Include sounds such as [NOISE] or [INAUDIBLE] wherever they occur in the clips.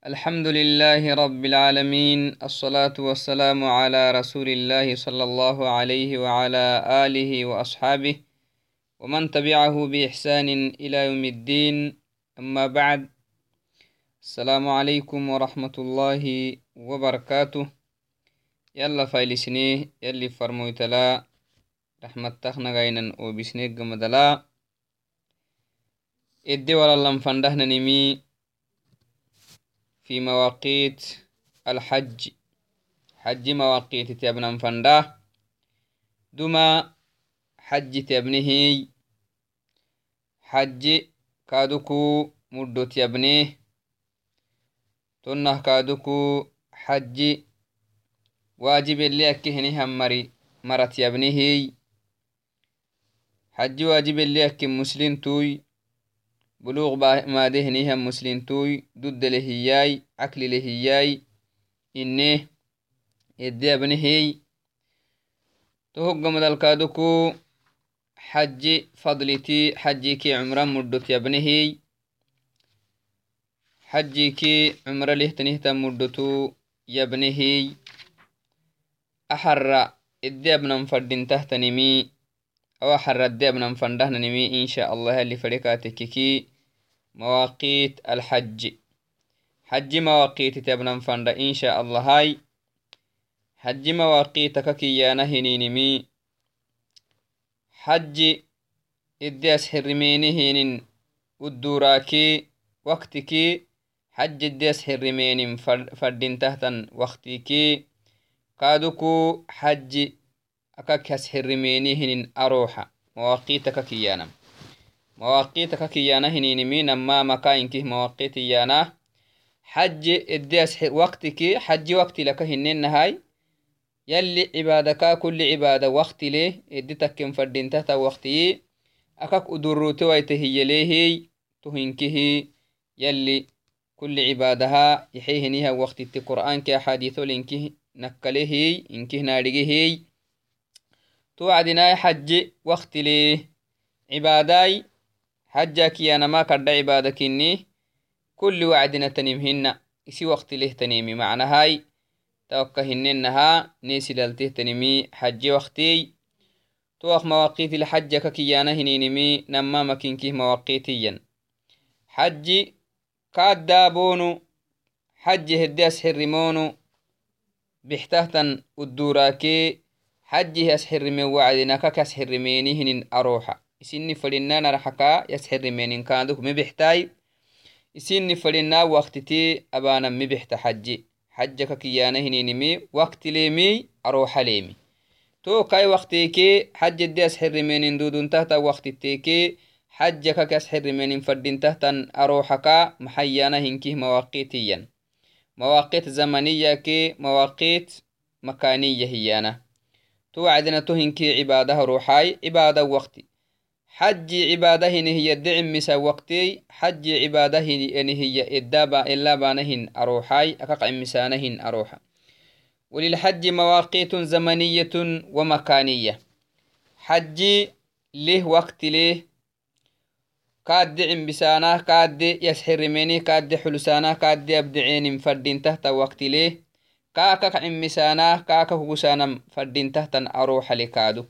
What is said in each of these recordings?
الحمد لله رب العالمين الصلاة والسلام على رسول الله صلى الله عليه وعلى آله وأصحابه ومن تبعه بإحسان إلى يوم الدين أما بعد السلام عليكم ورحمة الله وبركاته. يلا فايلسنيه يلي فرمويتلا رحمة تخنا غينا وبسنيك مدلا. إدي ولا لنفندهنا نمي في مواقيت الحج. حج مواقيت تيابنا فندا دما حج تيابنه حج كادوكو مدو تيابنه تنه كادوكو حج. واجب اللي أكهنه مري مرت يبنه حج واجب اللي أكي مسلم توي. بلوغ مادهنيها مسلنتوي دد لهياي عكل لهياي إنه إدي أبنهي تهق مدلكادكو حج فضلتي حجيكي عمرا مدت يبنهي حجيكي عمرا لهتنهتا مدتو يبنهي أحر إدي أبنا فردين تحتنمي أو أحر إدي أبنا فندهننمي إن شاء الله اللي فريكاتككي مواقيت الحج. حج مواقيت تبنم فند إن شاء الله هاي. حج مواقيتك كيانا هنينمي حج إدي أسحرميني هنين ودوراكي وقتكي حج إدي أسحرميني فردين تحتا وقتكي كادوكو حج مواقيتك كيانا. مواقيتك كيانا هنينمي نما مكا إنكه مواقيت يانا. حج إديس وقتك. حج وقت لك هنين هاي يلي عبادك كل عبادة وقت ليه إدي تكن فردين تحت وقتي أكاك أدروت ويتهي ليه تهنكه يلي كل عبادها يحيهنيها وقت القرآن كأحاديث لإنكه نكله إنكه نارجه توعدنا حج وقت ليه عباداي حجك يا نما كرد عبادكني كل وعدنا تنمهن إسي وقت له تنمي معنى هاي توكهننها نيسي دلته تنمي حج وقتي. توخ مواقيت الحج ككيانا هنينمي نما مكينكيه مواقيتيا. حج كاد دابونو حج هدي حرمونو بحتهتن الدوراكي حجه أسحرمي وعدنا كك أسحرميني هنين أروحا isini fadhinaa narxaka yasxirimenin kaaduk mibixtai isini fadhinaa waktiti abanan mibixta xaji xajaka kiyana hininimi waktileemi aroxaleemi to kai wakteke xajede asxirimenin duduntahta waktiteke xajakak asxirimenin fadintahtan aroxaka maxayana hinkih mawaqitiyan mawaqit zamaniyake mawaqit makaniya hiyana to wacdina to hinki cibaadaha ruxai cibaada wakti حج عبادة هي الدعم مسا وقتي حج عبادة هي الدابا إلا بانهن أروحاي أكاق مسانهن أروحا. وللحج مواقيت زمنية ومكانية. حج له وقت له. كاد دعم بسانه كاد يسحر مني كاد حلسانه كاد يبدعين فردين تحت وقت له. فردين تحت أروح لكادو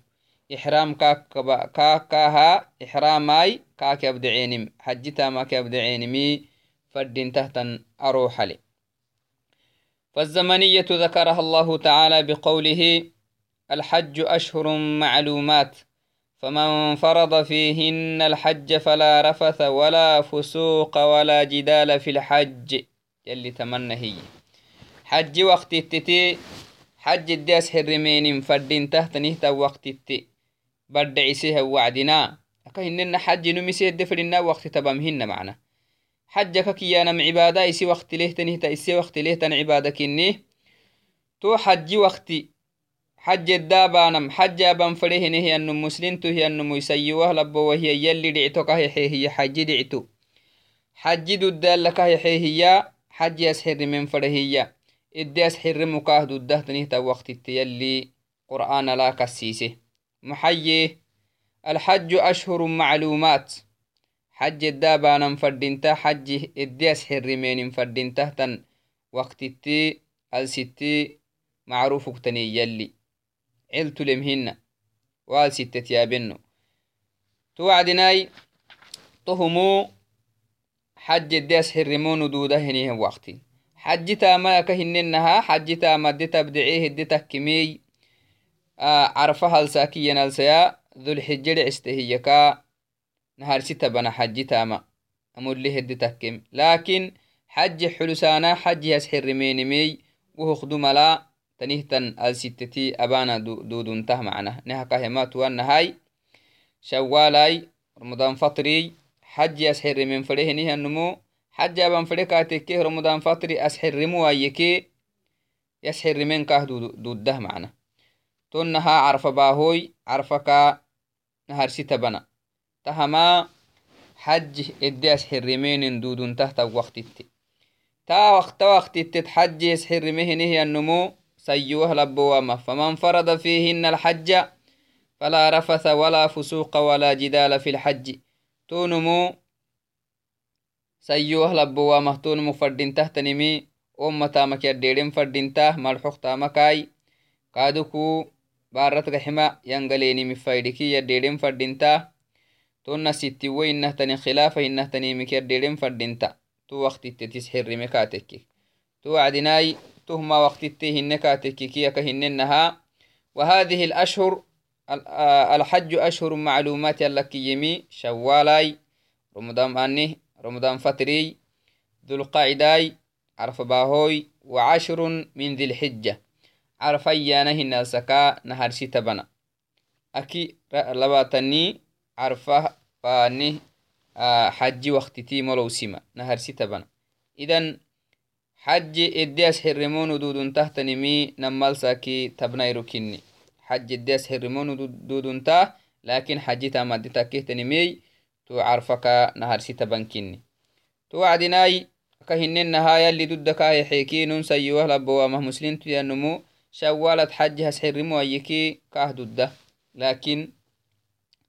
إحرام كاكاها إحراماي كاك يبدعينم حجتا ما كيبدعينمي فردين تهتا أروح لي فالزمنية ذكرها الله تعالى بقوله الحج أشهر معلومات فمن فرض فيهن الحج فلا رفث ولا فسوق ولا جدال في الحج يلي تمنى هي حج وقت التتي حج الداس حرمين فردين تحت نهتا وقت التي بدعسيها وعدنا أكهننا حج نمسي دفرنا وقت تبامهن معنا. حجك كيانا عبادة إسي وقت له تنه إسي وقت له تن عبادة كني تو حج وقتي حج الدابانم حج أبان فريه نهي أنه مسلم تو هي أنه ميسيوه لبو وهي يلي دعتك هي حج دعتو حج دودال لك هي حج يسحر من فرهية إدي أسحر مكاه دوده تنه وقت يلي قرآن لا كسيسه. محيي الحج أشهر معلومات. حج الدابانا فردينتا حج إدياس حرمين فردينتا تن وقتتي الستي معروف تني يلي. علت لمهن والستة يابنو توعدناي طهمو حج تاما كهننها حج تاما دي تبدعيه دي تكمي آه عرفها الساكيا نالسيا ذو الحجة عستهيكا نهار ستة بنا حج تاما أمر لي هدي تكم لكن حج حلسانا حج يسحر مينمي وهو خدوملا تنهتن الستتي أبانا دودون ته معنا. نها كهمات وانهاي شوالاي رمضان فطري حج يسحر من فريه النمو حج أبان فريكاتك رمضان فطري أسحر موايكي يسحر من كه دوده معنا. تنها عرف باهوي عرفك نهار ستة بنا. تهما حج إدي أسحرمين دودون تحت وقتت تا وقت وقتت تحج يسحرمهن هي النمو سيوه لبوامة فمن فرض فيهن الحج فلا رفث نمي أمتا مكيردين فردين تاه ملحوق تامكاي كادوكو بارتك حما ينقليني مفايدكي يردين فردين تاه tonna sittiwo inahtani khilafa inahtanimikyadeden fadinta tu waktitte tis xirime katekki tu wacdinai tuhma waktitte hinne katekkikiyaka hinnenaha وهذه الأشهر الحج أشهر معلومات يلكيمي شوالاي رمضان أني رمضان فتري ذو القعداي عرف باهوي وعشر من ذي الحجة. عرف أيانه الناسكا نهار ستبنا أكي لباتني عرفة فاني حجي وقتتي ملو سما نهر ستبنا إذن حج إدياس حرمون دودون تحت نمي نمال ساكي تبنا يركني حج إدياس حرمون دودون تاه لكن حجي تامد تاكيه نمي تو عرفك نهر ستبن كني تو عدناي كهنن نهاية اللي ضدك هاي حيكين سيوه لبوامه مسلم تيانمو شوالت حج هسحرمو أيكي كاه ضده. لكن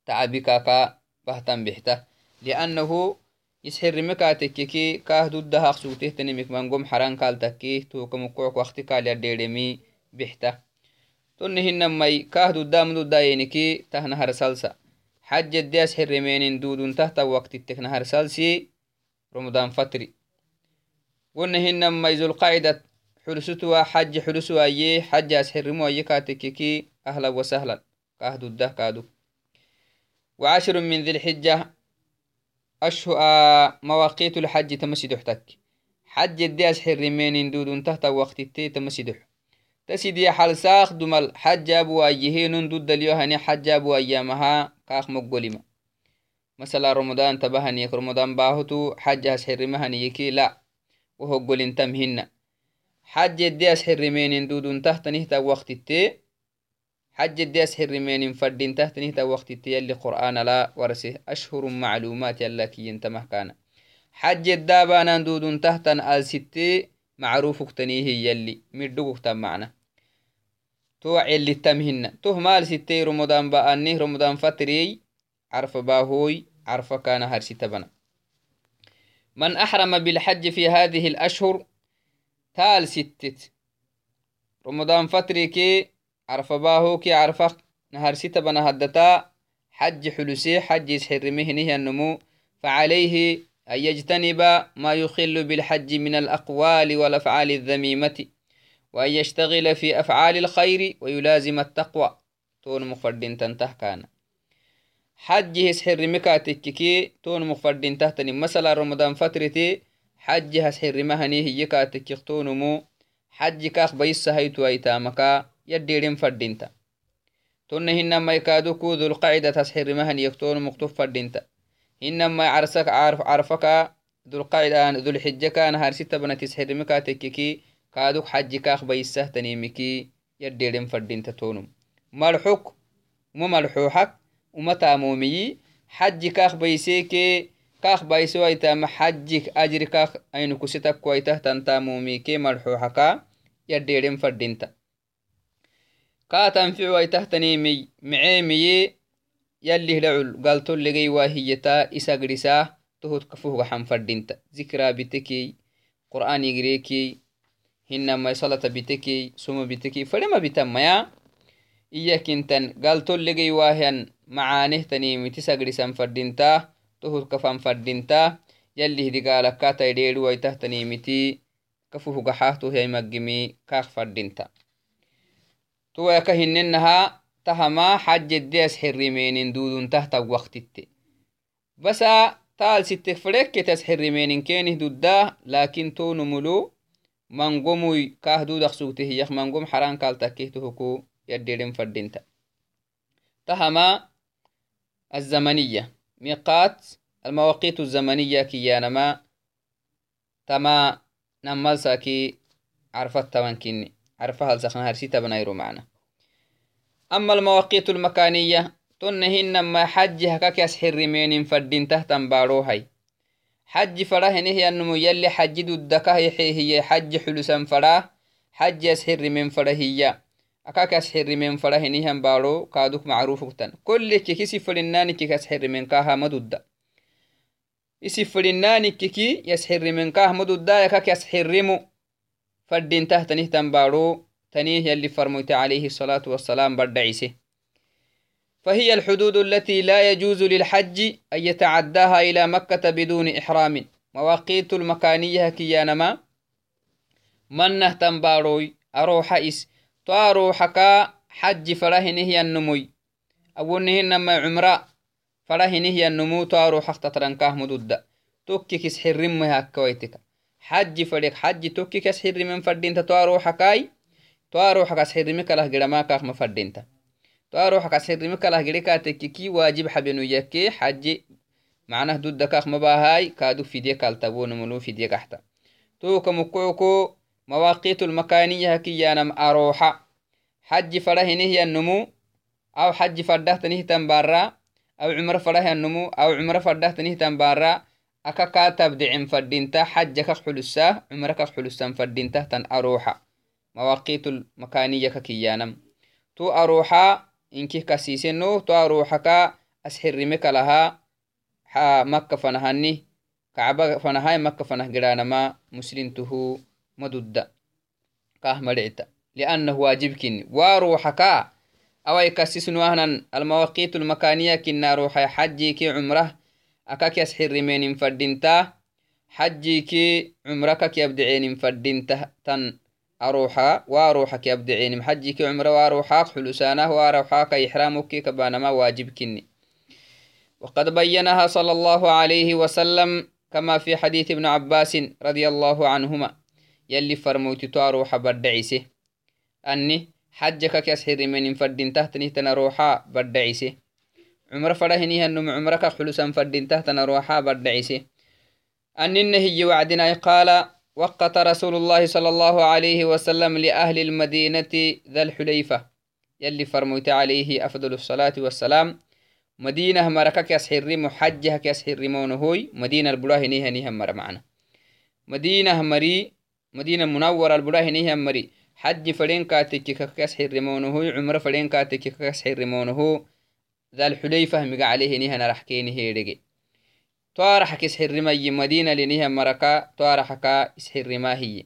تعبكاكا بهتن بحته. لأنه يسحر مكاتككي كاه ضدها خسوته تنمك منقوم حران قال تكيه توكم قوك وقت قال يديرمي بحته تنهن مي كاه ضدا من ضدا ينكي تهنهر سلسة حج الدي أسحر مين دودون تحت وقت التكنهر سلسي رمضان فتري. ونهن مي ذو القاعدة حلستوا حج حلسوا أيه حج أسحر مو أيه كاتككي أهلا وسهلا. كاه ضده كادو وعشر من ذي الحجة أشهر مواقيت الحج تمسدح تك حج الدي أسحر رمين دود تحت وقت التي تمسدح تسيدي حال ساخ دمال حج أبو أيهين ضد اليوهني حج أبو أيامها كاخ مقبلما مثلا رمضان تبهني رمضان باهتو حج أسحر مهني يكي لا وهو قول تمهن. حج الدي أسحر رمين دود تحت نهتا وقت التي حج الديس حرمين فردين تحت نهتا وقت يلي قرآن لا ورسه أشهر معلومات يلا كي ينتمه كان حج الدابانا دودون تحت آل ستي معروف اكتنيه يلي مردوك تم معنا توعي اللي تمهن تو مال ستي رمضان بأنيه رمضان فتري عرف باهوي عرف كان هرسي تبنا من أحرم بالحج في هذه الأشهر تال ستت رمضان فتري كي عرف باهوكي عرفك نهار ستة بنا هدتا حج حلسي حج يسحرمه نهي النمو فعليه أن يجتنب ما يخل بالحج من الأقوال والأفعال الذميمة وأن يشتغل في أفعال الخير ويلازم التقوى. تون مفردين تنته كان حج يسحر مكاتككي تون مفردين تهتني. مثلا رمضان فترتي حج هسحر مهني هي كاتكك تونمو حج كاخ بيس هيتو أيتامكا يديرين فردينتا تون هنما يكادوكو ذو القاعدة تسحر مهن يكتون مكتوب فردينتا هنما عرسك عارف عرفك ذو القاعدة ذو الحجة كان هار ستة بنا تسحر مكا تككي كادوك حج كاخ بيسه تنيمكي يديرين فردينتا تونم ملحوك وما ملحوحك وما تامومي حج كاخ بيسيكي كاخ بايسو ايتام حجك اجر كاخ اينو كسيتك كويته تنتامومي كي ملحوحكا يديرين فردينتا كاتنفع ويتهتنيمي معيمي يلي لعل قالتو لغي واهيتا إساقرسا tohod kafuhgaxan fadinta zikra bitekey qur'an igrekey hinamai salata bitekey soma bitekey fadema bitamaya iyakintan galtollegey wahian macaanehtanimiti sagrisan fadinta tohod kafan fadinta yalli hidigaalakkatai dheeruwaitahtanimiti kafuhgaxahtohyai maggimi kaaq fadinta tuwayaka hinenaha tahama xajjeddeas xirimenin duduntahtan waqtitte basa taal sittek fedekketas xirimenin kenih dudda lakin tonumulu mangomuy kahdudaq sugtehiyak mangom xarankaltakehtohoko yaddeden fadinta tahama azamaniya miqat almawaqit azamaniya kiyanama tama namalsaki carfattabankini carfahalsaknaharsitabnairo mana ama almawaqit almakaniya tonna hinama xajihakakasxirimenin fadintah tanbarohay حج نهي النمو يلي حج ددكه هي حج حلسا فراه حج يسحر من فرهية أكاك يسحر من فراه نهي بارو كادوك معروف كتن كل كيكي سفرناني كيكي يسحر من كاها مدد isifrinani kiki yashirimenkah mududda yakak yashirimu fadin tahtanih tambaro تنيه يلي فرميت عليه الصلاة والسلام برد عيسى فهي الحدود التي لا يجوز للحج أن يتعداها إلى مكة بدون إحرام. مواقيت المكانية كيانما. من نهتم باروي. أروح إس. تاروحكا حج فرهنه النموي. أبونه نما عمراء فرهنه النمو. تاروح تترنكاه مدودة توكيكس حرم هكويتك حج فريق حج توكيكس حرم من فردين تتاروحكاي twaruxakas xirimi kalah giramakak ma fadinta twaruxakas xirimi kalah giri katekkiki waajib xabenu yakke xaji macnah duddakak mabahay kaadu fidye kaltabonumulu fidye gaxta tuka mukucuko mawaqitu lmakaniyaha kiyanam aroxa xaji farahinihyannumu aw xaji fadahtanihtan bara aw cumro farahannumu aw cumro fadahtanihtan bara aka kaa tabdicin fadinta xaja kak xulusa cumro kak xulusan fadintahtan aroxa مواقيت المكانية ككيانم تو أروحا إنكي كسيسنو تو أروحكا أسحرمك لها حا مكة فنهاني كعبة فنهاي مكة فنه قرانما مسلمته مدد كاه مدعتا لأنه واجب كن وروحكا أو يكسسنو أهنا المواقيت المكانية كنا روحي حجي كي عمره أكاك يسحر من فردنتا حجي كي عمرك كي يبدعين فردنتا تن أروحا واروحك يبدعين محجك عمره واروحاك حلسانه واروحاك إحرامك كبانما واجب كني. وقد بينها صلى الله عليه وسلم كما في حديث ابن عباس رضي الله عنهما. يلي فرموت تاروح بدعيسه أني حجك كسحر من فردين تحتني تنروحا بدعيسه عمر فرهني أنه عمرك حلسان فردين تحتنا روحا بدعيسه أني النهي وعدنا قال وقت رسول الله صلى الله عليه وسلم لأهل المدينة ذا الحليفة. يلي فرميت عليه أفضل الصلاة والسلام. مدينة مركك يسحر محجه يسحر مونهوي مدينة البلاه نيها نيها مر معنا. مدينة مري مدينة منورة البلاه نيها مري. حج فلين كاتك يسحر مونهوي عمر فلين كاتك يسحر مونهو ذا الحليفة مقع عليه نيها نرحكيني هيرجي اسحرما هي.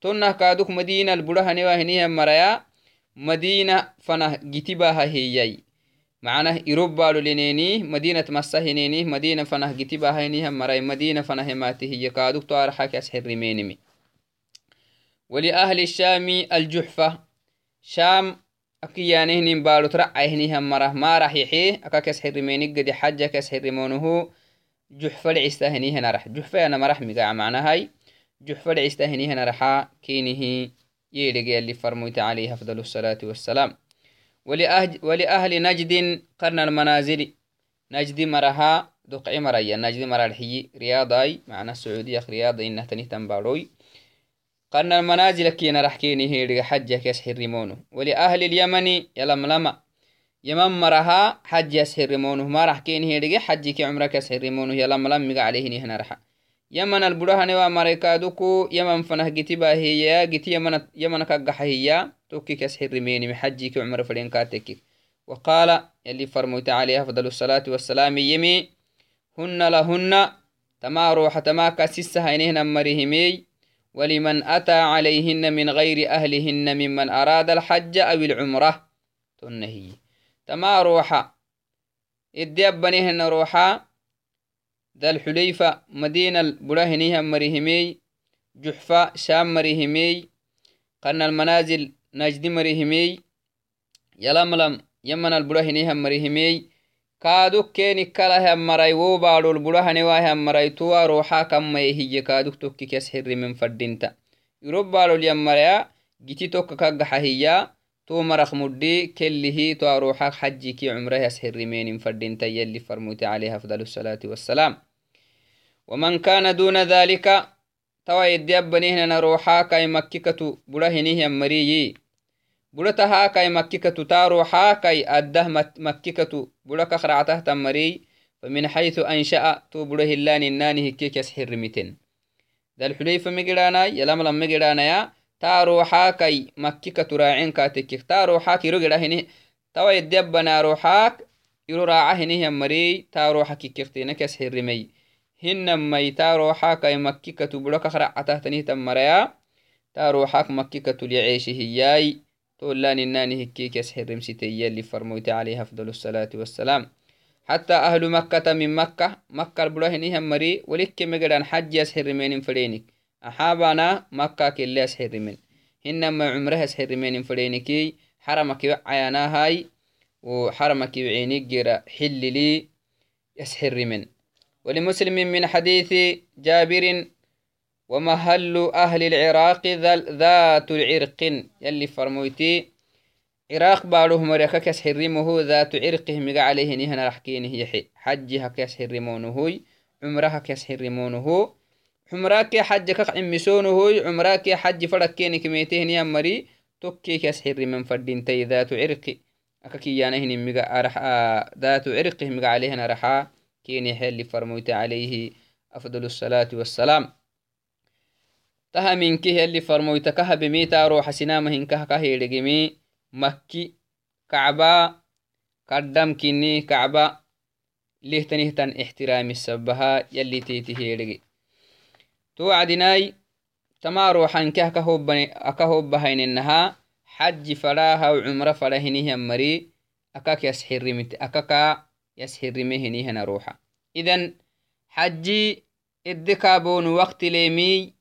تنه كادوك مدينة البرها نواهنها مريا مدينة فنه جتباها هي معناه إيروبا لنيني مدينة مسهنيني مدينة فنه جتباها هنيها مريا مدينة فنه ماته هي كأدوك توارحك اسحرمينمي ولأهل الشام الجحفة. شام أكيانهن بالو ترعيهنها مرة. ما راح يحيه أكاك اسحرميني قد حجك اسحرمونه هنا رح جحفة أنا مرح مقع معنا هاي. جحفة العستهني هنا رح كينه يلقي اللي فرميت عليه أفضل الصلاة والسلام. ولأهل, ولأهل نجد قرن المنازل. نجد مرها دقع مريا. نجد مرا الحي رياضاي. معنا السعودية رياضة إنه تنه تنباروي يمن مرها حج يسهرمونه ما راح كين هيدقي حج كي عمرك يسهرمونه يلا مقع عليه نهنا رح يمن البروها نوا مريكا دوكو. يمن فنه جتبا هي جتي يمن يمن كقح هي توكي محجي كي عمر فلين كاتك وقال يلي فرموت عليه أفضل الصلاة والسلام يمي. هن لهن. تما روح تما كسس هينهن مريهمي. ولمن أتى عليهن من غير أهلهن ممن أراد الحج أو العمرة. تنهي. تما روحا إدي أبنيهن روحا ذا الحليفة مدينة البراهنيها مريهمي جحفة شام مريهمي قرن المنازل نجد مريهمي يلملم يمن البراهنيها مريهمي kaaduk keeni kalahan marai wo baadol burahanewahan marai tuwa roxa kammaye hiyye kaaduk tokki kes hirimen fadinta irob baadol yammaraya giti tokka kaggaxa hiyya to marak muddi kellihi to a roxak xajiki cumrahas hirimenin fadinta yalli farmuti عليه أفضل الصلاة والسلام ومن كان دون ذلك توا يدي أبنيهنا روحا كاي مككة برهنه يمريي burata hakai makkikatu taro hakai addah makkikatu buraka khractah tammari famin حيث أنشأ تو بره اللان الناني هكيك يسحر متن ذا الحليفة مقرانا كاتكك تارو حاكي رقرا هني توا يدبنا روحاك يرو راعه هني يمري. تارو حكي كفتينك يسحر مي هن مي تارو حاكي مكيكة برك خرعته تنيه تمريا. تارو حاك مكيكة ليعيشه هياي تولان الناني هكيك يسحر رمسيتي اللي فرموت عليه أفضل الصلاة والسلام. حتى أهل مكة من مكة. مكة البراهني هم مري ولك مقدان حج يسحر من فرينك أحابنا مكة كل يسحر من إنما عمره يسحر من فرينكي حرمك عيانا هاي وحرمك عينيك جرا حل لي يسحر من ولمسلم من حديث جابر ومهل أهل العراق ذات العرق. يلي فرمويتي عراق باروه مريكا كس حرمه ذات عرقه مقا عليه نهنا رحكينه يحي. حجها كس حرمونه عمرها كس حرمونه نيام مري توكي كس حرم فردين تي ذات عرق أكاكي يانهن مقا أرح ذات عرقه مقا عليه رحا كيني حل فرمويت عليه أفضل الصلاة والسلام taha minki yalli farmoyta kaha bemita roxa sinama hinkaha kaheedhegemi makki kacba kaddam kini kacba lihtanihtan ixtirami sabaha yalli teti heedhege wacdinai tama roxanke aka hobbahainennaha xaji fadahaw cumra fada hinihan mari akak akaka yasxirime hinihana roxa idan xaji edde kaabonu wakti leemiy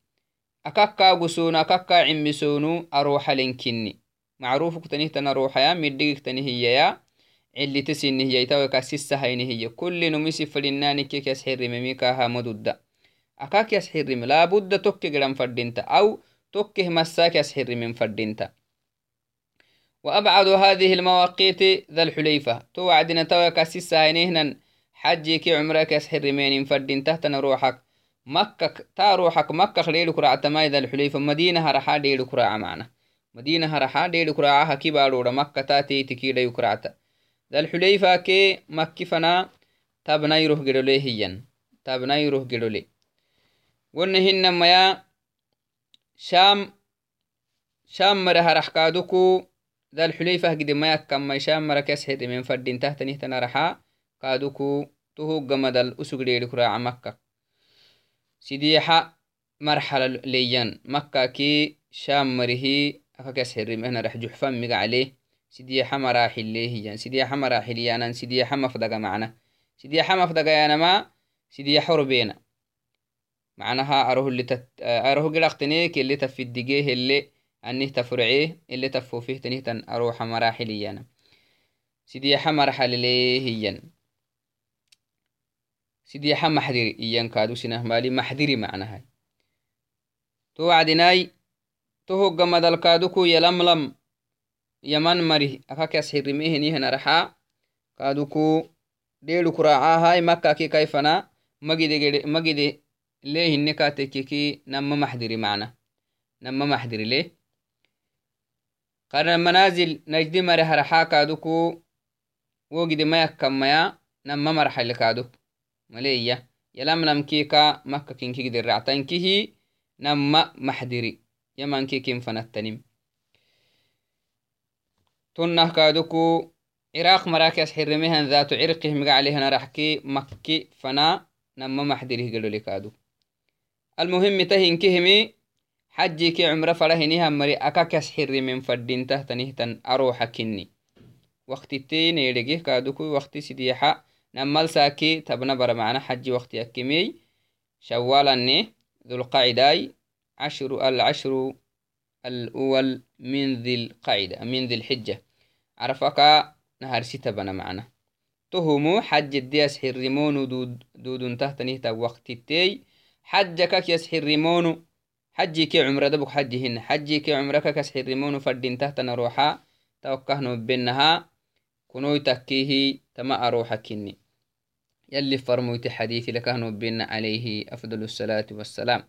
akakkaa gusunu akakkaa cimmisonu aroxalenkinni macrufuktanihtan aroxaya midhigigtani hiyaya cilite sinni hiyaytaweka sisahayni akakias xirime laabudda tokke gidan fadinta aw tokkeh massakias xirimen fadinta وأبعد هذه المواقيت ذا الحليفة. تو وعدنا تويك سيسا هنهنا. حجيك عمرك يسحر مين فردين تحت روحك. مكة تاروحك مكة خليل كراعة تمايد الحليفة. مدينة هرحا ديل كراعة معنا. مدينة هرحا ديل كراعة كبارورة مكة تاتي تكيدا يكراعة ذا الحليفة كي مكة فنا تابنا يروح قرولي هيا قرولي ونهن ميا شام شام مرة هرح كادوكو ذا الحليفة قد ما يكما شام مرة كسحت من فردين تحت نهتنا رحا كادوكو تهو قمد الأسوق ديل كراعة مكة sidiixa marxala leyan makkaki sham marihi akakas hirimehna juxfan migacale sidiixa maraxillehiyan sidiixa maraxilyanan sidiixa mafdaga macna sidiixa mafdagayanama sidiixa orbeena macnaha aroho macnaha arohogedhaqteneekeleta fidige hele anihta furcee eleta fofehtanihtan aroha maraxiliyana sidiyaha marxalelehiyan sidiyaha maxdiri iyan mali maxdiri macnaha to wacdinai to hogga madalkaaduku yalamlam yaman mari akakas xirimehenihan araxa kaaduku deelukuraacaahai makaki kaifana magide ليه هنكا تكيكي نما محضري معنا؟ نما محضري ليه؟ قرن المنازل نجدي مريها رحا كادوكو ووجد ما يكم ميا نما مرحل كادوك مليا يلام نم كيكا مكة كينكي قدر رعتنكي نما محضري يمان كي كيم فنتنم تنه كادوكو عراق مراكز حرميهن ذات عرقه مقع عليهن رحكي مكي فنا نما محضري قلو لكادوك المهم تهين كهمي حجي كي عمر فرهنها مري أكاكس حري من فردين تهتنه تن أروح كني. وقت تي نيرجيه كادوكو وقت سديحة. نمال ساكي تبنا برمعنا حجي وقت أكمي. شوالني ذو القاعدة عشر العشر الأول من ذي القاعدة من ذي الحجة. عرفك نهار ستة بنا معنا. تهمو حج الدياس حرمون دود دود تهتنه وقت التي حجك يس حرمونو حجي كي عمره دبك حجهن حجي كي عمرك كس حرمونو فردين تحتنا روحا. توقهنو بينها. كنوي تكيه تما أروحا كني يلي فرمويت حديثي لكهنو بين عليه أفضل الصلاة والسلام.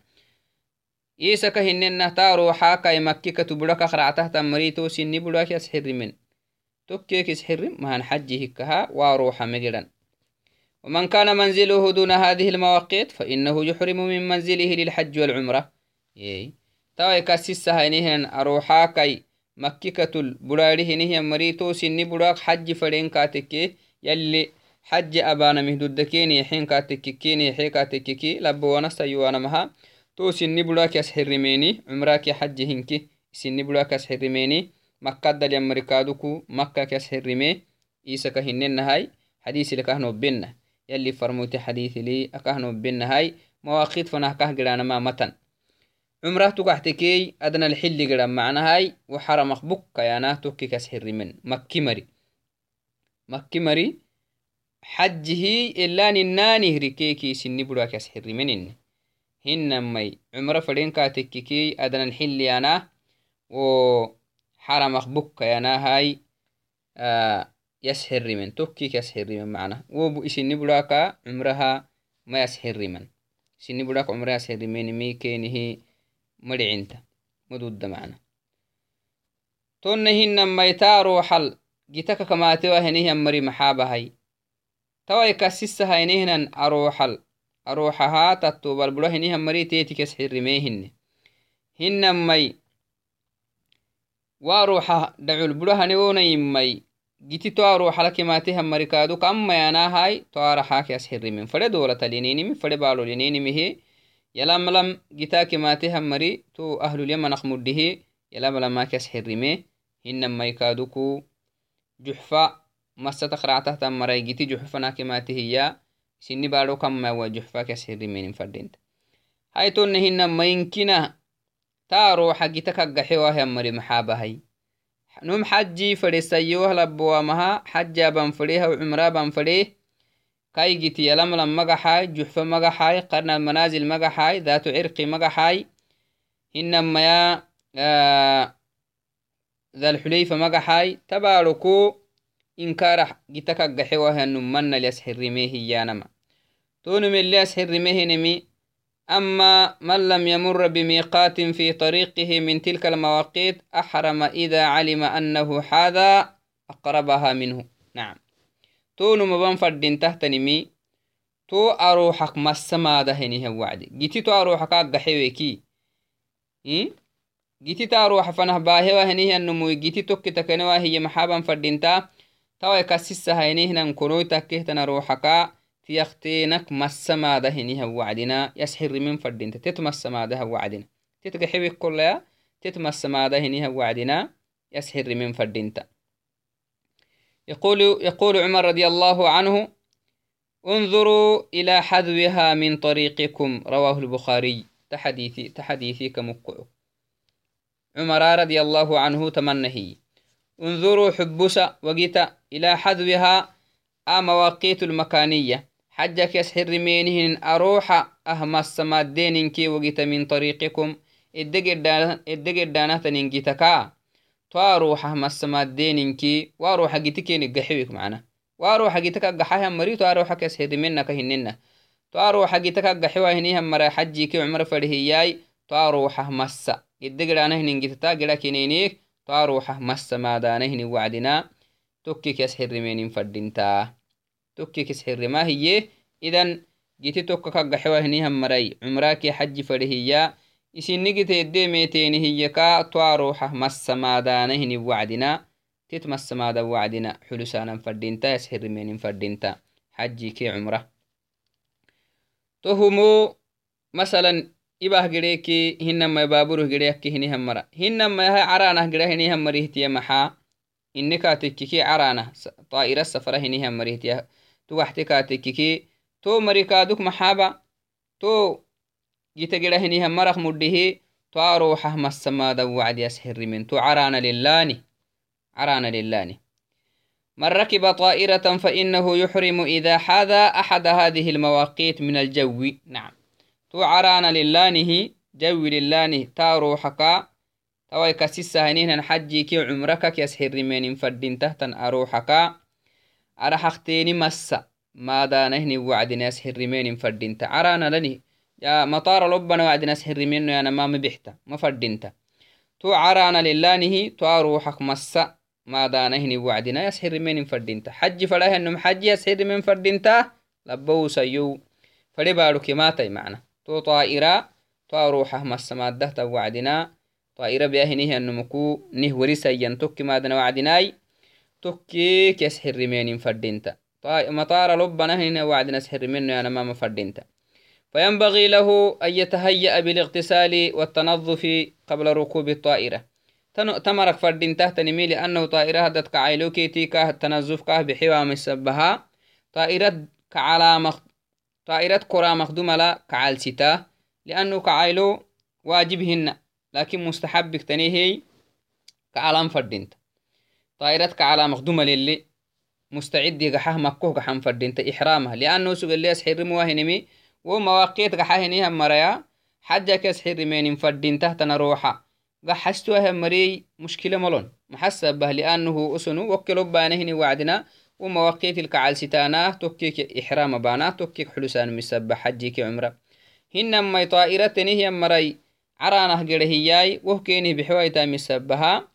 إيسا كهننا تا روحا. كاي مكي كتبرك خرعته تمريتو سني بلوك يسحر من تكيك يسحر مهن حجه كها وروحا مجرا ومن كان منزله دون هذه المواقيت فإنه يحرم من منزله للحج والعمرة. يي تاوي كاسيسا هينهن أروحا كاي مكي كتل براره نهي مريتو سني براك حج فرين كاتكي. يلي حج أبانا مهدودكيني حين كاتككيني حين كاتككي. لبوانا سيوانا مها. تو سني براك يسحرميني عمراك حج هنكي سني براك يسحرميني. مكة دل يمركادوكو مكة يسحرمي. إيسا كهنن هاي حديث لكهنو بينا يلي فرموتي حديث لي أكهنو بينا هاي مواقيت فنه كه قرانا ما متن. عمره تقحتكي أدنى الحل قرام معنا هاي وحرم بك يانا توكي كسحر من مكي مري. مكي مري. حجه إلا نناني هريكيكي سني بروا كسحر منين هن مي. عمره فلين كاتككي أدنى الحل يانا و بك يانا هاي آه يسحر من توكي يسحر من معنا. وبو إسني براكا عمرها ما يسحر من سني براك عمرها يسحر من مي كينه مرعنتا مدود معنا. تونهن ما يتارو حل. جيتك كما توا هنيه مري محابة هاي. توا يكسسها هنيهن أروحل أروحها تتوب البلو هنيه giti to aruxalakematehan marikaadu kammayanahai to araxaake ashirimin fade dowlatalinenimi fade balolinenimihe yalamlam gitakematehan mari to ahlulyamanaq muddihe yalamlamaake ashirime hinamaikaaduku juxfa masatakhractahtan marai giti juxfanakematehiya sini bado kammawa juxfaake ashirimenin fadenta hai tonne hinamainkina ta aruxa gita kaggaxewahan mari maxaabahai نم حجي فريسيوه لبوامها حجا بنفريه وعمرا بنفريه كاي جيتي يلم لم مقحاي جحفة مقحاي قرن المنازل مقحاي ذات عرق مقحاي إنما يا آه ذا الحليفة مقحاي تباركو إنكار جيتك قحوها النمان ليسحر أما من لم يمر بميقات في طريقه من تلك المواقيت أحرم إذا علم أنه حاذا أقربها منه. نعم. تو نمبان فردين تحت نمي تو أروحك ما السما دهنه وعد جيتي تو أروحك أقحيوكي إيه؟ جيتي تاروح فنه باهوا هنيه النمو جيتي توك تكنوا هي محابا فردين تا. توا يكسسها هنيه ننكنوي تكيه روحك تيختينك مسماده هنيها وعدنا يسحر من فردين. تتمسماده وعدنا تتقحبي كلها تتمسماده هنيها وعدنا يسحر من فردين يقول يقول عمر رضي الله عنه انظروا إلى حذوها من طريقكم. رواه البخاري. تحديثي تحديثي كمقع عمر رضي الله عنه تمنهي. انظروا حبس وقيت إلى حذوها. مواقيت المكانية. حجك يسحر مينهن أروح أهم السمادين كي وقت من طريقكم. الدقر دانة ننجتكا تواروح أهم السمادين كي وأروح جتكي نقحيوك معنا. وأروح جتك قحاها مري تواروح يسحر منك هننا تواروح جتك قحيوها هنيها مرا حجي كي عمر فرهياي تواروح أهم السا الدقر دانة ننجتتا قلا كنينيك تواروح أهم السمادانه وعدنا. تكيك يسحر مينين فردينتا tokkikis xirrima hiye idan giti tokka kaggaxewa hinihan marai cumraaki xaji fadhihiya isinigiteedde meeteeni hiye ka toaroxa massamaadaana hini wacdina tit massamaada wacdina xulusanan fadhinta yasxirimenin fadhinta xaji ke cumra tohumo masalan ibah gedeki hinamai baburuh gedeyakki hinihammara hinamaiha caranah geda hinihammarihtiya maxa ini katekkiki caranah طائرة سفرة hinihammarihtiya tuwaxti katekkiki to mari kaduk maxaba to gita geda hinihammarah muddihi to aroxah massamadan wacdiyas hirimen to carana lilani carana lilani من ركب طائرة فإنه يحرم إذا حاذى أحد هذه المواقيت من الجو نعم تو عرانا للانه جو للانه تارو حكا تواي كسيسا هنين حجي كي عمرك كيس حرمين فردين تحتن أروحكا يا مطار لبنا وعد ناس حرمين يا ما مبحتا ما فردين تو عرانا للانه تو أروحك مسا ما دانهني وعد ناس حرمين فردين حج فلاها إنهم حج يسحر من فردين لبو سيو فدي بارو كماتي معنا تو طائرة تو روحه مسماده توعدنا طائرة بيهنه النمكو نه ورسا ينتك مادنا وعدناي كسحر رمين فردينتا مطار لبنا هنا وعدنا سحر منه أنا ما مفردينتا فينبغي له أن يتهيأ بالاغتسال والتنظف قبل ركوب الطائرة تمرك فردين تحت نمي لأنه طائرة هدت كعيلوكي تيكا التنظف كاه بحوام السبها طائرة كعلامة طائرة كرة مخدومة لا كعال ستا لأنه كعايلو واجبهن لكن مستحب هي كعلام فردينت طائرة كعلام مخدومة للي مستعد قحاه مكوه قحام فردينت إحرامها لأنه سوق اللي يسحر مواهنمي ومواقيت قحاهنيها مريا. حجة كسحر مين فردين تحت نروحا قحستوها مري مشكلة ملون. محسب به لأنه أسنو وكلوا بانهن وعدنا. ومواقيت الكعال ستانا توكيك إحرام بانا توكيك حلسان مسبح حجيك عمرة. هنما طائرة هي مري. عرانه قره هياي وهكينه بحوايتا مسبها.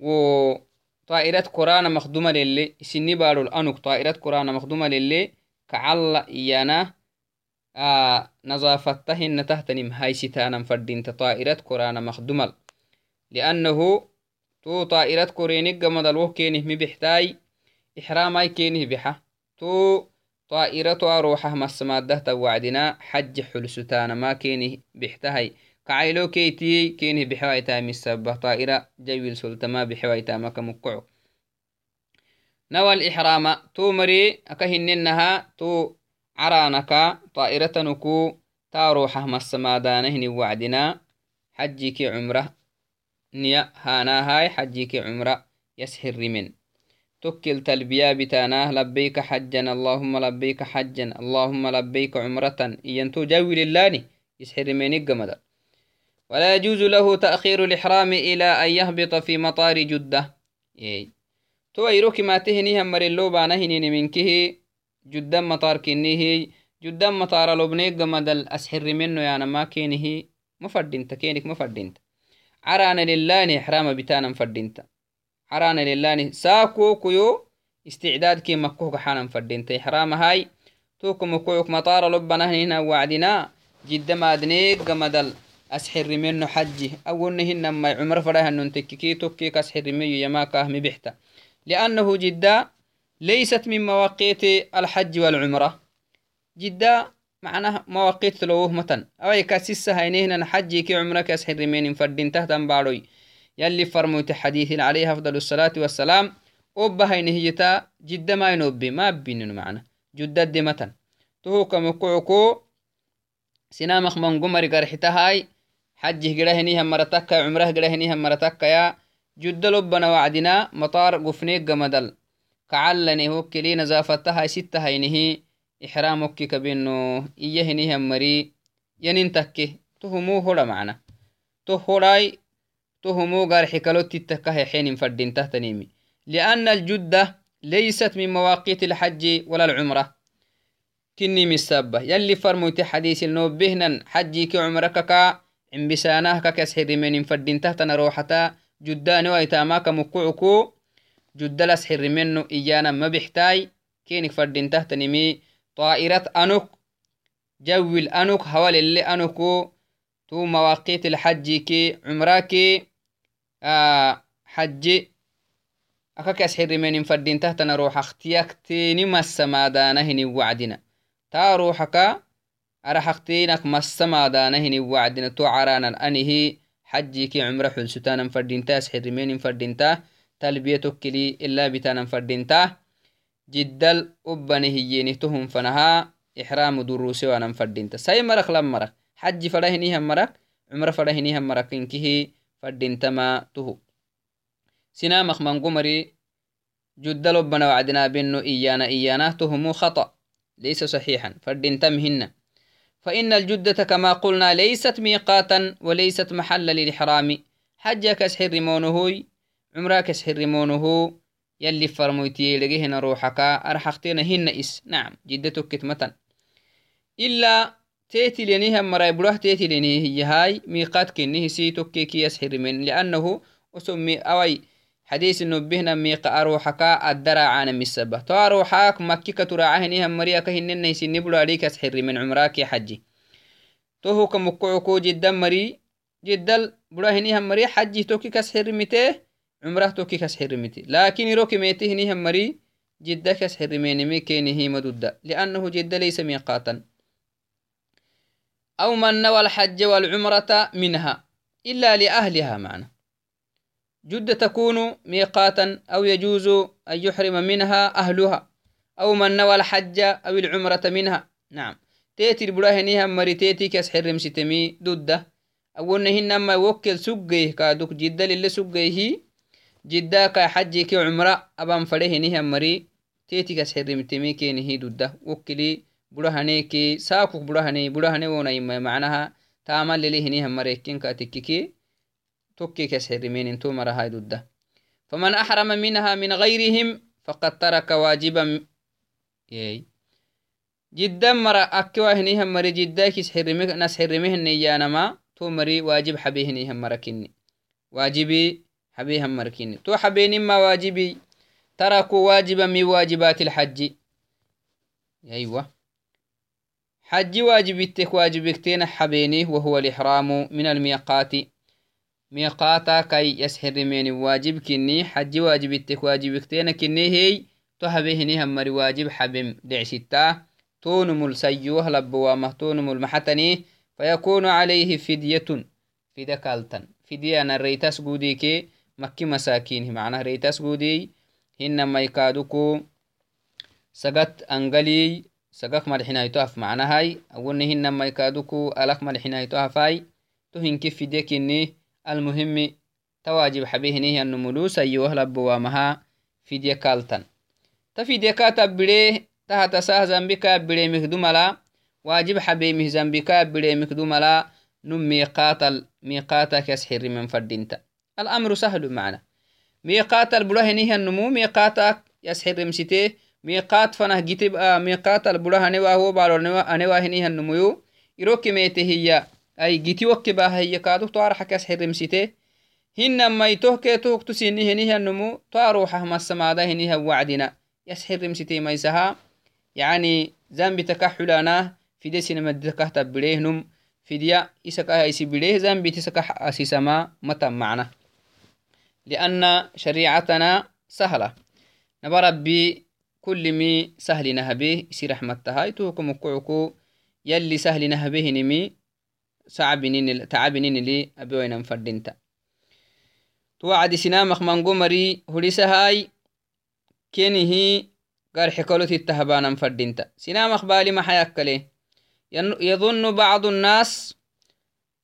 و طائرة قرآن مخدومة للي سني بارو الأنوك طائرة قرآن مخدومة للي كعلا إيانا آه نظافتهن تهتنم هاي ستانا فردين طائرة قرآن مخدومة. لأنه تو طائرة قرينك قمد الوهكينه مبحتاي إحراماي كينه بحة تو طائرة أروحه مسماده توعدنا حج حلستانا ما كينه بحتهي كعيلو كيتي كينه بحوايتا مسبه طائرة جويل سلطما بحوايتا ما كمقعو نوى الإحرام تو مري أكهننها تو عرانك طائرة نكو تاروحه مسمادانه وعدنا حجيك عمرة نيا هانا هاي حجيك عمرة يسهر من. تكل تلبية بتاناه لبيك حجا اللهم لبيك حجا اللهم لبيك عمرة ينتو جوي لله يسحر من الجمد ولا يجوز له تأخير الإحرام إلى أن يهبط في مطار جدة. يي تو يروك ما تهني هم مرلو بانهنين منكه جدة مطار كنيه. جدة مطار لبنيك جمد الأسحر منه يعني ما كينه. مفردنت كينك مفردنت عرانا لله إحرام بتانا مفردنت حرانا للاني ساكو كيو استعداد كي مكوك حانا فردين تحرام هاي. توكو مكوك مطار لبنا هنا وعدنا جد ما دنيك أسحر منه حجي. أول هن ما عمر فرها ننتككي توكي كسحر ميو يماكاه مبحتا لأنه جدة ليست من مواقيت الحج والعمرة. جدة معناه مواقيت لوه متن. أو يكاسس هينهن حجي كي عمرك أسحر من فردين تهتم باروي يلي فرموت حديث عليه أفضل الصلاة والسلام. أبها نهيتا حجه قرهنيها مرتك عمره قرهنيها مرتك يا. جد لبنا وعدنا مطار قفنيك قمدل. كعلني هو كلي نزافتها ستة هينه إحرامك كبينو إيهنيها مري. يننتكي تهمو هولا معنا. تهولاي تهمو غار حكالوت تتكه حين فردين تهتنيمي. لأن الجدة ليست من مواقيت الحج ولا العمرة. كني مسابة يلي فرموتي حديث النوبهنا حجي كعمرك كا. من فردين روحتا جدة نويتاماك مكوعكو جدة لسحر منه إيانا ما بيحتاي كينك فردين تهتنمي طائرة أنوك جوي الأنوك هوال اللي أنوكو تو مواقيت الحج كي عمراكي حجي. akakas xirimenin fadintahtana ruuxa ktiyakteeni masamaadaanahini wacdina taa ruuxaka araxaqtiinak massamaadaanahini wacdina to caranan anihi xajiki cumra xulsutanan fadinta asxirimenin fadinta talbiya tokkili ilaa bitanan fadinta jiddal ubbani hiyyenihtohum fanaha ixraamu durusewanan fadinta sai marak lam marak xaji fadahinihan marak cumra fadahinihan marak inkihi fadintama tuhu sinamak mangumari juddal ubbana wacdina beno iyana iyanah tuhumu khata ليس صحيحا فردنتمهن فإن الجدة كما قلنا ليست ميقاتا وليست محلا للإحرام. حجة كسحر رمونهوي عمرا كسحر رمونه يلي فرمويتي لقيهن روحك أرحختين هن إس. نعم جدتك كتمة إلا تيتي لنيها مراي بروح تيتي لنيه هي هاي ميقات كنيه سيتوك كي يسحر من لأنه أسمي أوي حديث إنه بهنا ميق أروحك الدرع عن مسبة تو أروحك مكي كتراعه هم مريا كهن نيسي نبلو عليك أسحر من عمراك يا حجي. تو هو جدا مري جدا بلو هني مري حجي توكي كسحر متى عمره توكي كسحر متى لكن يروكي ميتي هني مري جدا كسحر من ميكيني هي مدودة لأنه جدا ليس ميقاتا. أو من نوى الحج والعمرة منها إلا لأهلها معنا. جد تكون ميقاتا أو يجوز أن يحرم منها أهلها أو من نوى الحج أو العمرة منها. نعم. تيتي البراهنيها مري تيتي كاس حرم ستمي دودة. أولنهن أما يوكل سجيه كادوك جدة للي سجيه جدة كا حجي كي عمرة أبان فريهنيها مري. تيتي كاس حرم تمي كينهي دودة. وكلي براهني كي ساكوك براهني براهني ونا معناها تعمل للي هم مري كين كاتككي. توكي كسحرمين انتو مرا هاي دودة فمن أحرم منها من غيرهم فقد ترك واجبا يي جدا مرا أكوا هنيهم مري جدا كسحرمه نسحرمه نيانما تو مري واجب حبيهنيهم مركني واجبي حبيهم مركني تو حبيني ما واجبي. تركوا واجبا من واجبات الحج. أيوة حج واجبتك واجبتين حبيني وهو الإحرام من الميقات. ميقاتا كي يسحر مين واجب كني حج واجب التك واجب كتينا كني هي تهبهني همري واجب حبم دعشتا. تونم السيوه لبوامه تونم المحتني فيكون عليه فدية فدية كالتن. فدية أنا ريتاس قوديكي مكي مساكين معناه ريتاس قودي هنما يكادوكو سقط أنقلي سقق مدحنا يتوهف معناها هاي. أقول فدية المهم تواجب حبيهنه أن ملوس أيوه لبوامها فيديا كالتن. تفيديا كاتب بليه تحت ساه زنبكا بليه مخدوملا واجب حبيمه زنبكا بليه مخدوملا نم ميقاتل ميقاتك يسحر من فردينتا الأمر سهل معنا. ميقاتل بلهنه النمو ميقاتك يسحر مسيته ميقات فنه جتب آه ميقاتل بلهنه وهو بالو أنوا هنه النمو يروكي ميته هي ay giti wokke baahayye kaaduk to araxakas xirimsite hinamaitoh keetohok tusini henihanumu to aruxah masamaada henihan wacdina yas xirimsite maisaha yani zambitaka xulanah fide sinamadikah tabirehnum fidya isakah isi bireh zambit isakah asisama matan macna لأن شريعتنا سهلة نبا ربي كل مي سهل نهبه يسي رحمتها يتوكم كعكو يلي سهل نهبه نمي sacbinin tacabinini abiwainan fadinta tuwacdi sinamak mango mari hulisahay kenihi garxikolotitahabanan fadinta sinamak bali maxayakkale يظن بعض الناس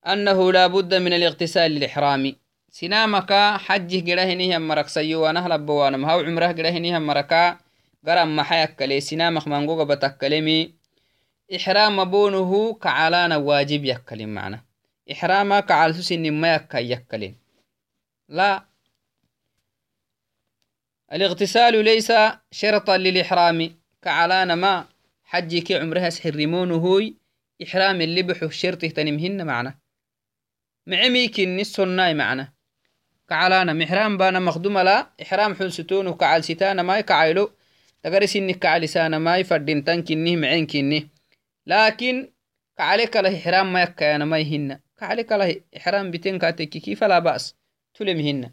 أنه لا بد من الاغتسال للإحرام سنامك حجه قرهنه مرك سيوانا لبوانا مهو عمره قرهنه مركا قرم محيك لي سنامك منقوق بتكلمي إحرام بونه كعلانا واجب يكلم معنا. إحراما كعال سن ما يكا يكلم. لا. الاغتسال ليس شرطا للإحرام. كعلانا ما حجك عمرها سحرمونه إحرام اللي بحو شرطه تنمهن معنا. معميكن السناي معنا. كعلانا محرام بانا مخدومة لا. إحرام حلستون وكعال ستانا ماي كعايلو تقري سنك كعال ماي فردين تنكنه معين كنه لكن يكا أنا ما يهن. كعليك له إحرام بتين كاتككي فلا بأس؟ تلمهن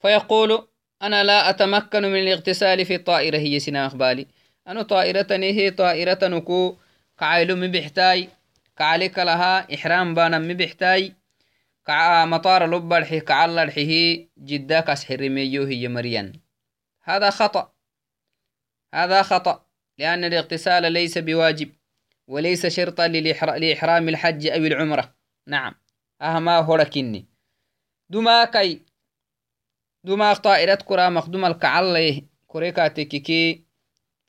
فيقول أنا لا أتمكن من الاغتسال في الطائرة هي سنا أخبالي أنا طائرة هي طائرة نكو كعيلو مبحتاي كعليك لها إحرام بانا مبحتاي كع مطار لبرحي كعلرحيه جداك أسحر ميو هي مريان. هذا خطأ. هذا خطأ. لأن الاغتسال ليس بواجب وليس شرطا لإحرام الحج أو العمرة. نعم. أهما هركني دماكي دماغ طائرة كرا مخدوم الكعلي كوريكا تككي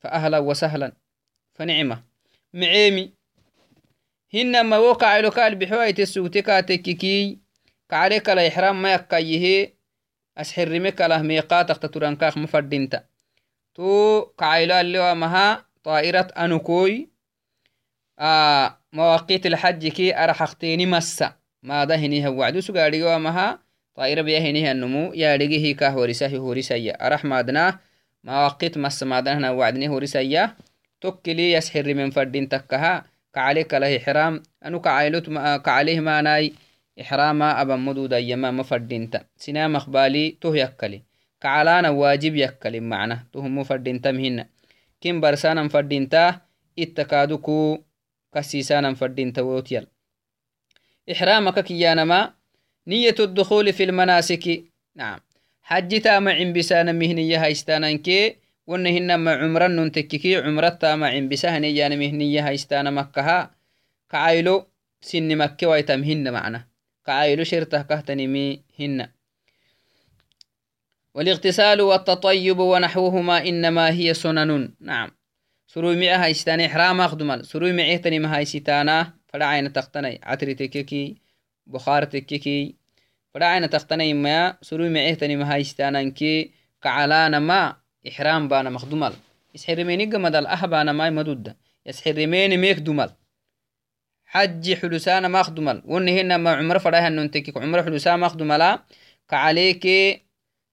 فأهلا وسهلا. فنعمة. معيمي. هنما وقع لكال بحواية السوتكا تككي كعليك الإحرام ما يكيه أسحرمك له ميقاتك تترانكاخ مفردينتا. تو كعيلا اللي مها طائرة أنوكوي آه مواقيت الحج كي أرحختيني مسا. ما دهني هو. وعدو سقاريو مها طائرة بيهني النمو يا رجيه كه ورساه ورسايا أرح مادنا مواقيت مس مادنا وعدني ورسايا توكلي يسحر من فردين تكها. كعليك له إحرام. أنو كعيلوت كعليه ما ناي إحراما أبا مدود أيما مفردينتا سنا مخبالي تو يكلي. واجب يكلي معنا. تهم مفردينتا مهنا كم برسانا مفردينتا اتكادوكو كسيسانا مفردينتا ووتيل. إحرامك كيانما نية الدخول في المناسك. نعم. حج تاما عمبسانا مهنية هايستانانكي ونهن ما عمرا ننتككي عمرة تاما عمبسانا يعني مهنية هايستانا مكها كعايلو سن مكة ويتمهن معنا. كعايلو شرته كهتنمي هن. والاغتسال والتطيب ونحوهما إنما هي سنن. نعم. سروي معها استان إحرام أخدمال. سروي معه تنمها يستانا فدعين تقتني عتري تككي. بخار تككي. فدعين تقتني ما. سروي معه تنمها يستانانكي كعلانا ما. إحرام بانا مخدمال. يسحرميني قمدال أحبانا ما مدود يسحرميني ميك دمال حج حلسانا ما خدمل ونهن ما عمر فراها ننتكك عمر حلسا ما خدملا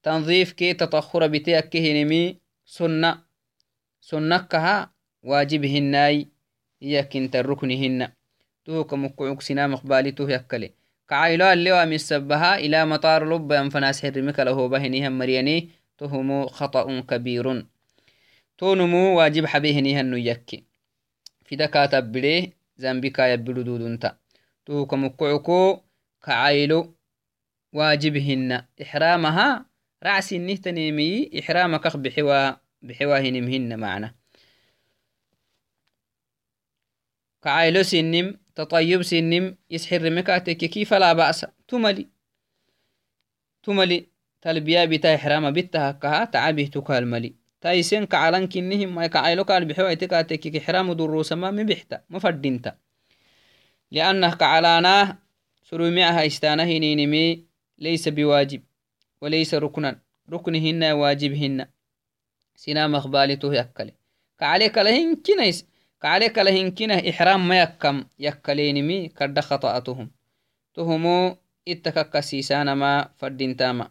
تنظيف كي تطخر بتيك هنمي سنة سنة. كها واجبهناي يكن تركنهن تو كمكعوك سنا مقبالي تو يكلي. كعيلو اللي وامي السبها إلى مطار لب ينفناس حرمك له بهنهم مريني تهم خطأ كبير. تونمو واجب حبيهنهن يكي. في دكاتب بليه zambika yabilu dudunta tuhuka mukucuko kacaylo wajibhinna ixramaha racsinihtanemiyi ixramakak bixiwahinimhinna macna kacaylo sinim تطيب سنم يسحر مكاتك كيف لا بأس؟ تملي. تملي. تلبيا بتا إحرام بتها كها تعبه تكال ملي. تايسين كعلان كنهم ما كعيلو قال بحوا تكاتك إحرام دروس ما مبحتا مفردينتا لأنه كعلاناه سروي معها استانه نينمي ليس بواجب. وليس ركنا. ركنهن واجبهن. سنا مخبالته يكلي. كعليك لهن كنيس. كعليك لهن كنه إحرام ما يكم. يكلينمي كرد خطأتهم. تهمو اتككسيسان ما فردين تاما.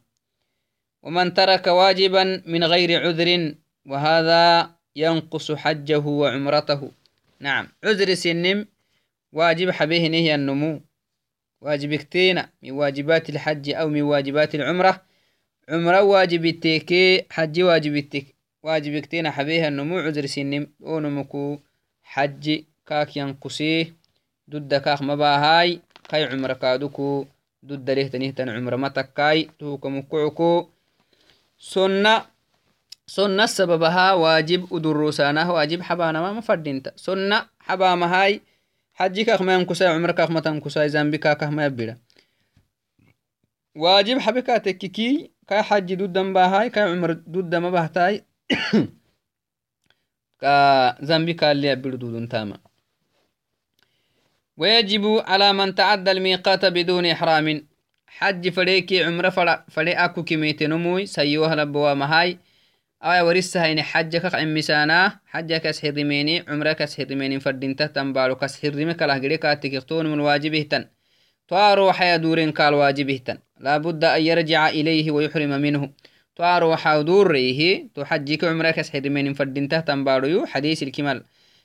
ومن ترك واجبا من غير عذر وهذا ينقص حجه وعمرته. نعم. عذر سنم واجب حبيه نهي النمو واجب كتينا من واجبات الحج أو من واجبات العمرة عمرة واجب التيكي حج واجب التيك واجب كتينا حبيه النمو عذر سنم. ونمكو حج كاك ينقصيه ضد كاك مباهاي كاي عمرة كادوكو. ضد ليه تنهتن عمرة متكاي توكو مكوعكو. سنة. سنة سببها واجب ودروسانه. واجب حبانا ما مفردينتا سنة حبا هاي حجي كاخ ما ينكسا عمر كاخ ما تنكسا زنبي كاخ ما يبدا واجب حبكا تككي كا حجي دود باهاي كا عمر دود ما بهتاي [COUGHS] كا زنبي كا اللي يبدو دودون تاما ويجب على من تعدى الميقات بدون إحرام. حج فريكي عمر فري أكو كميت نموي سيوها لبوا مهاي. أو ورسها إن حجك عمسانا حجك أسحرميني عمرك أسحرميني فردينته تنبالو كسحرمك لهجريك أتكتون من واجبه تن توارو حيا دورين قال واجبه تن لابد أن يرجع إليه ويحرم منه. توارو حاودور ريه تحجك عمرك أسحرميني فردينته تنبالو حديث الكمال.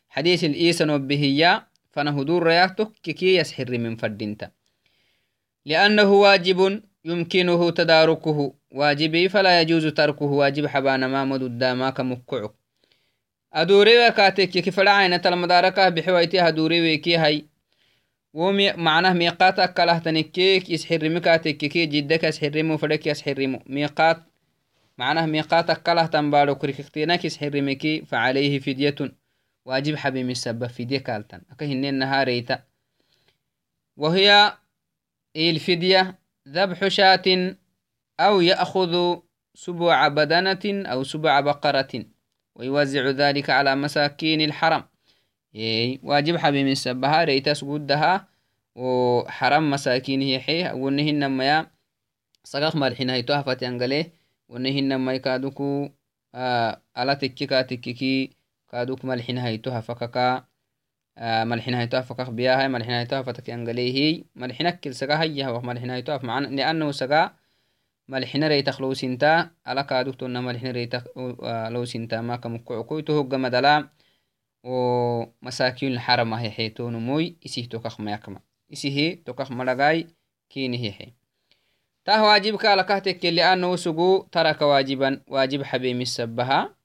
حديث الإيسان وبهيا فنهدور رياته ككي يسحر من فردينته لأنه واجب يمكنه تداركه. واجبي فلا يجوز تركه. واجب حبانا ما مدد ما كمكعك adurewa katekeki fadacayna talmadarakah bixiwaiti hadureweki hay wo macnah miqat akkalahtanikkeek isxirimi katekeki jiddaka isxirimu fadeki asxirimu miqat معناه ميقات كله تنبارو كريكتينك حرمكي فعليه فدية. واجب حبيم السبب فدية كالتن. أكهن النهار ريتا. وهي الفدية ذبح شاة أو يأخذ سبع بدنة أو سبع بقرة. ويوزع ذلك على مساكين الحرم. واجب حبيم السبها ريتا سجودها وحرم مساكين حي ونهن ما سقاق مالحين هيتوها فتيانقليه wonnehinamai kaduku ala tikki ka tikkiki kaduk malxinahayto hafakaka malxinahayto hafakak biyahay malxinahayto hafataki angalehi malxinakil saga hayyah malxinahayto haf macna liannahu saga malxina reytak lowsinta ala kaduk tonna malxina reytak lowsinta maka mukucukoyto hoggamadala masakin lxarama hexetonumoy isih tokak mayakma isihi tokak madagay kini hexe تاه واجب كالكهتك لأنه سقو ترك واجبا. واجب حبيم السبها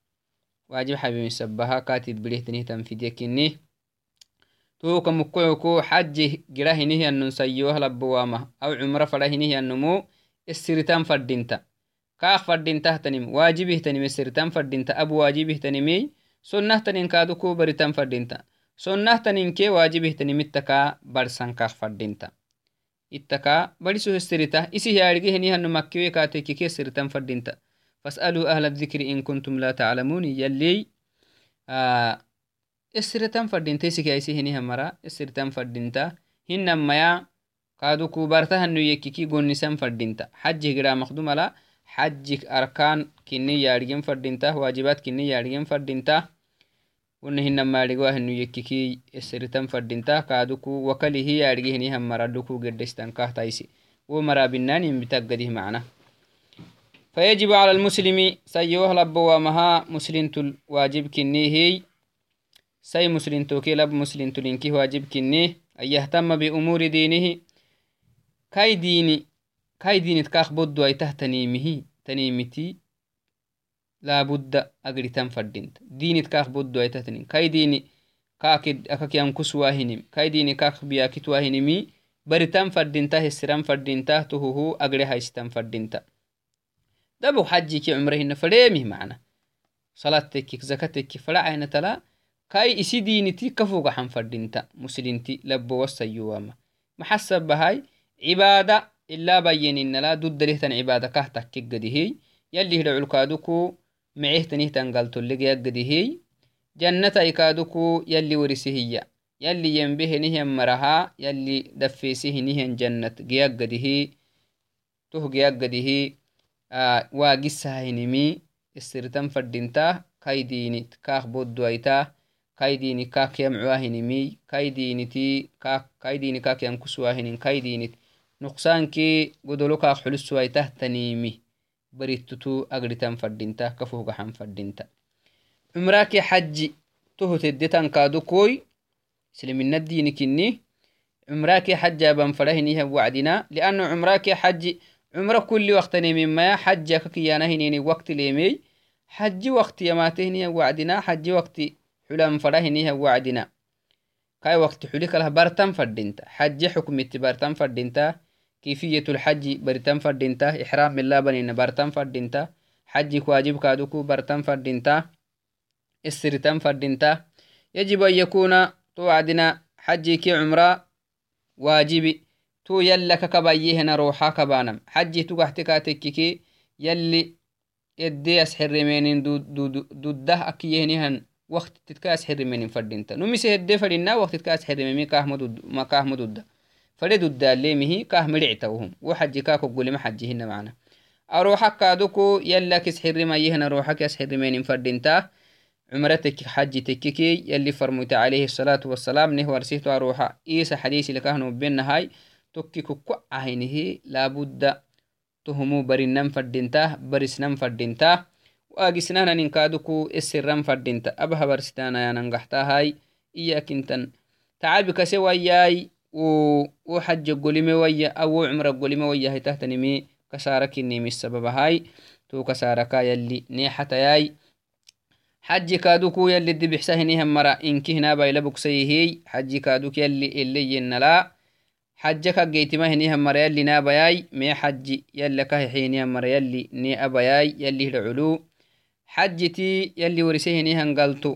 واجب حبيم السبها كاتب بليه تنيه تنفيديك إني تو كمكوكو حج جراه نهي أن نسيوه لبوامة. أو عمره فله نهي النمو السرتان فردينتا. كاخ فردينتا تنم واجبه تنم السرتان فردينتا. سنة تنين كي واجبه تنمتكا برسان كاخ فردينتا ittaka badiso hesirita isi yaadhige henihano makkiwe kaatekike hesiritan fadinta fasaluu ahla dhikri in kuntum la taclamuun yalley esiritan fadinta isika isi heniha mara esiritan fadinta hinamaya kaaduku bartahanu yekkiki gonnisan fadinta xajih gira makdumala xajik arkaan kini yaadhigen fadinta waajibaat kini yaadhigen fadinta wona hinamaadhigo ahinu yekkiki eseritan fadinta kaaduku wakalihi yaadhigehinihan maraduku gedestan kahtaisi wo marabinanin bitaggadih macna فيجب على المسلم سيوه لبوامها مسلم تل واجب كنيه سي مسلم توكي لب مسلم تلينكي واجب كنيه أن يهتم بأمور دينه كاي ديني كاي ديني تكاخ بدو أي تهتنيمه تنيمتي laabudda agritan fadint dinit kaak boddo aitatanin kai dini kaakid akakian kuswahinim kai dini kaak biyakitwahinimi baritan fadinta hesiran fadinta tuhuhu agre haistan fadinta dabog xajiki cumrehina fadheemih macna salatekik zakatekik fadhacaina tala kai isi diniti kafogaxan fadinta muslinti labo wasayuwama maxasabahay cibaada ilaa bayeninala duddalihtan cibaada kah takkegadihiy yalli hidha culkaaduku micehtanihtan galtollegeyaggadihiy jannata ikaaduku yalli warisihiya yalli yembehenihian maraha yalli daffeesihinihian jannat geyaggadihi toh geyaggadihi waagisahahinimi isirtan fadinta kaydinit kaak bodduaita kaydini kaak yamcuahinimi kaydiniti kaydini kaak yankusuahinin kaydinit nuqsaanki godolo kaak xulusuaitah tanimi barittutu agritan fadinta kafogaxan fadinta cumrake xaji tohoteddetan kaadukoy islamina dini kinni cumrake xajaban fadahiniha wacdina lianno cumrake xaji cumra kulli waktanemimaya xaji akakiyaanahinini wakti leemey xaji wakti yamaatehiniha wacdina xaji wakti xulan fadahiniha wacdina kai wakti xuli kalah bartan fadinta xaji xukmiti bartan fadinta كيفية الحج برتن فردينتا إحرام بالله بنين برتن فردينتا حج واجب كادوكو برتن فردينتا السرتن فردينتا. يجب أن يكون توعدنا كي عمرة واجبي تو يلك كبايهنا روحا كبانم. حجي تو تككي يلي يدي منين دوده أكيهنهن وقت تتكاس حر منين فردينتا. نمسي هدي فردينا وقت تتكاس حر منين كاه مدود فريد الداليمه كاه مرعتوهم وحج كاكو قولي ما حجهن معنا. أروحك كادوكو يلا كسحر ما يهنا روحك يسحر مين فردينتا عمرتك حج تككي يلي فرموت عليه الصلاة والسلام نه ورسيت أروحا. إيسا حديث لكهنو بين هاي. تكي كوكو عينه لابد تهمو برنم فردينتا برسنم واجسنانا ننكادوكو السرم فردينتا أبها برستانا يا ننقحتا هاي. إياك انتن. تعبك سوى ياي wo xaja golime wayya awo cumra golime wayya hitahtanimi kasarakinimi sababahay to kasaraka yalli neexatayay حجي كادوكو يلي دي بحسهني هم مرا. إنكي هنا بايلا بكسيهي حجي كادوك يلي اللي ينلا حجك جيتما هني هم مرا يلي نابياي مي حجي يلي كه حيني هم مرا يلي ني أبياي يلي العلو حجتي يلي ورسيه هني هنقلتو